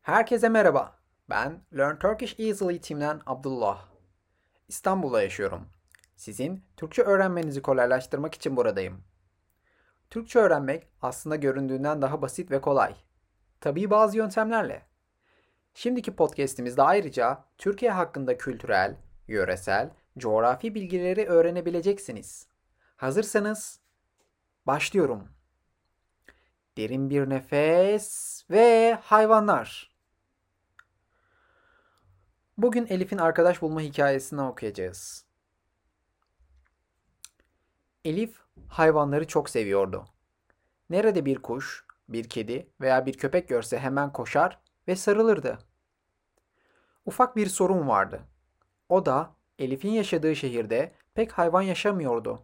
Herkese merhaba. Ben Learn Turkish Easily Team'den Abdullah. İstanbul'da yaşıyorum. Sizin Türkçe öğrenmenizi kolaylaştırmak için buradayım. Türkçe öğrenmek aslında göründüğünden daha basit ve kolay. Tabii bazı yöntemlerle. Şimdiki podcast'imizde ayrıca Türkiye hakkında kültürel, yöresel, coğrafi bilgileri öğrenebileceksiniz. Hazırsanız başlıyorum. Derin bir nefes ve hayvanlar. Bugün Elif'in arkadaş bulma hikayesini okuyacağız. Elif hayvanları çok seviyordu. Nerede bir kuş, bir kedi veya bir köpek görse hemen koşar ve sarılırdı. Ufak bir sorun vardı. O da Elif'in yaşadığı şehirde pek hayvan yaşamıyordu.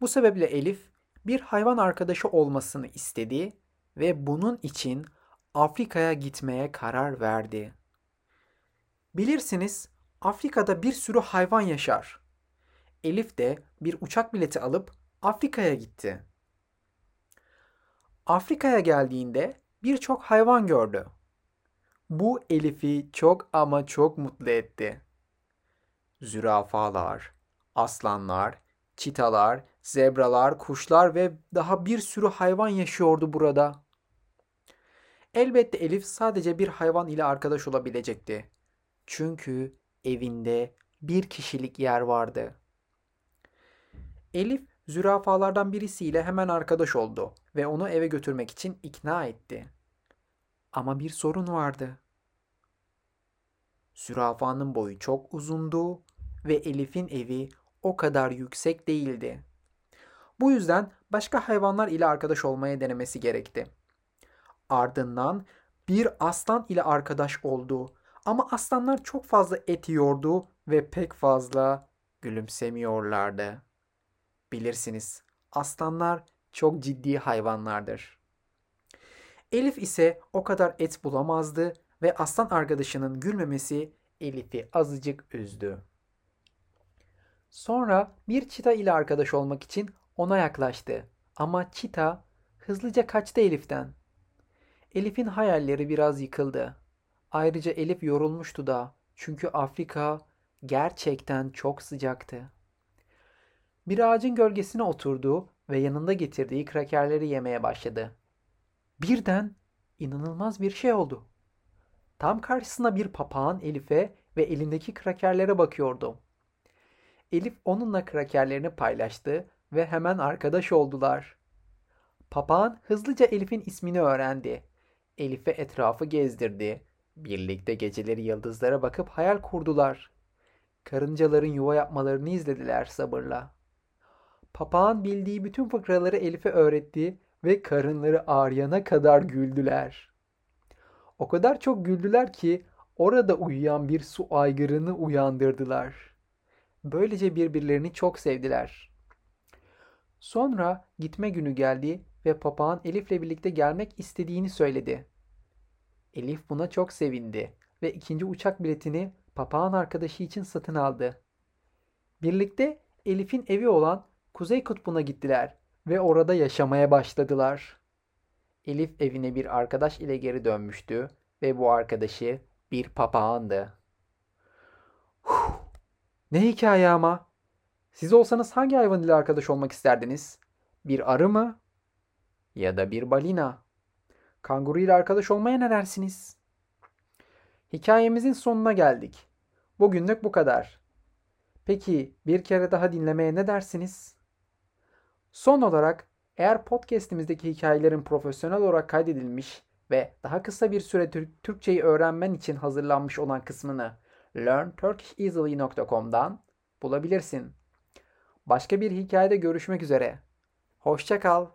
Bu sebeple Elif bir hayvan arkadaşı olmasını istedi ve bunun için Afrika'ya gitmeye karar verdi. Bilirsiniz Afrika'da bir sürü hayvan yaşar. Elif de bir uçak bileti alıp Afrika'ya gitti. Afrika'ya geldiğinde birçok hayvan gördü. Bu Elif'i çok ama çok mutlu etti. Zürafalar, aslanlar, çitalar, zebralar, kuşlar ve daha bir sürü hayvan yaşıyordu burada. Elbette Elif sadece bir hayvan ile arkadaş olabilecekti. Çünkü evinde bir kişilik yer vardı. Elif zürafalardan birisiyle hemen arkadaş oldu ve onu eve götürmek için ikna etti. Ama bir sorun vardı. Zürafanın boyu çok uzundu ve Elif'in evi o kadar yüksek değildi. Bu yüzden başka hayvanlar ile arkadaş olmaya denemesi gerekti. Ardından bir aslan ile arkadaş oldu ama aslanlar çok fazla et yiyordu ve pek fazla gülümsemiyorlardı. Bilirsiniz, aslanlar çok ciddi hayvanlardır. Elif ise o kadar et bulamazdı ve aslan arkadaşının gülmemesi Elif'i azıcık üzdü. Sonra bir çita ile arkadaş olmak için ona yaklaştı. Ama çita hızlıca kaçtı Elif'ten. Elif'in hayalleri biraz yıkıldı. Ayrıca Elif yorulmuştu da çünkü Afrika gerçekten çok sıcaktı. Bir ağacın gölgesine oturdu ve yanında getirdiği krakerleri yemeye başladı. Birden inanılmaz bir şey oldu. Tam karşısında bir papağan Elif'e ve elindeki krakerlere bakıyordu. Elif onunla krakerlerini paylaştı ve hemen arkadaş oldular. Papağan hızlıca Elif'in ismini öğrendi. Elif'e etrafı gezdirdi. Birlikte geceleri yıldızlara bakıp hayal kurdular. Karıncaların yuva yapmalarını izlediler sabırla. Papağan bildiği bütün fıkraları Elif'e öğretti ve karınları ağrıyana kadar güldüler. O kadar çok güldüler ki orada uyuyan bir su aygırını uyandırdılar. Böylece birbirlerini çok sevdiler. Sonra gitme günü geldi ve papağan Elif'le birlikte gelmek istediğini söyledi. Elif buna çok sevindi ve ikinci uçak biletini papağan arkadaşı için satın aldı. Birlikte Elif'in evi olan Kuzey Kutbu'na gittiler ve orada yaşamaya başladılar. Elif evine bir arkadaş ile geri dönmüştü ve bu arkadaşı bir papağandı. Huh, ne hikaye ama. Siz olsanız hangi hayvan ile arkadaş olmak isterdiniz? Bir arı mı? Ya da bir balina? Kanguru ile arkadaş olmaya ne dersiniz? Hikayemizin sonuna geldik. Bugünlük bu kadar. Peki bir kere daha dinlemeye ne dersiniz? Son olarak eğer podcast'imizdeki hikayelerin profesyonel olarak kaydedilmiş ve daha kısa bir süre Türkçeyi öğrenmen için hazırlanmış olan kısmını learnturkisheasily.com'dan bulabilirsin. Başka bir hikayede görüşmek üzere. Hoşça kal.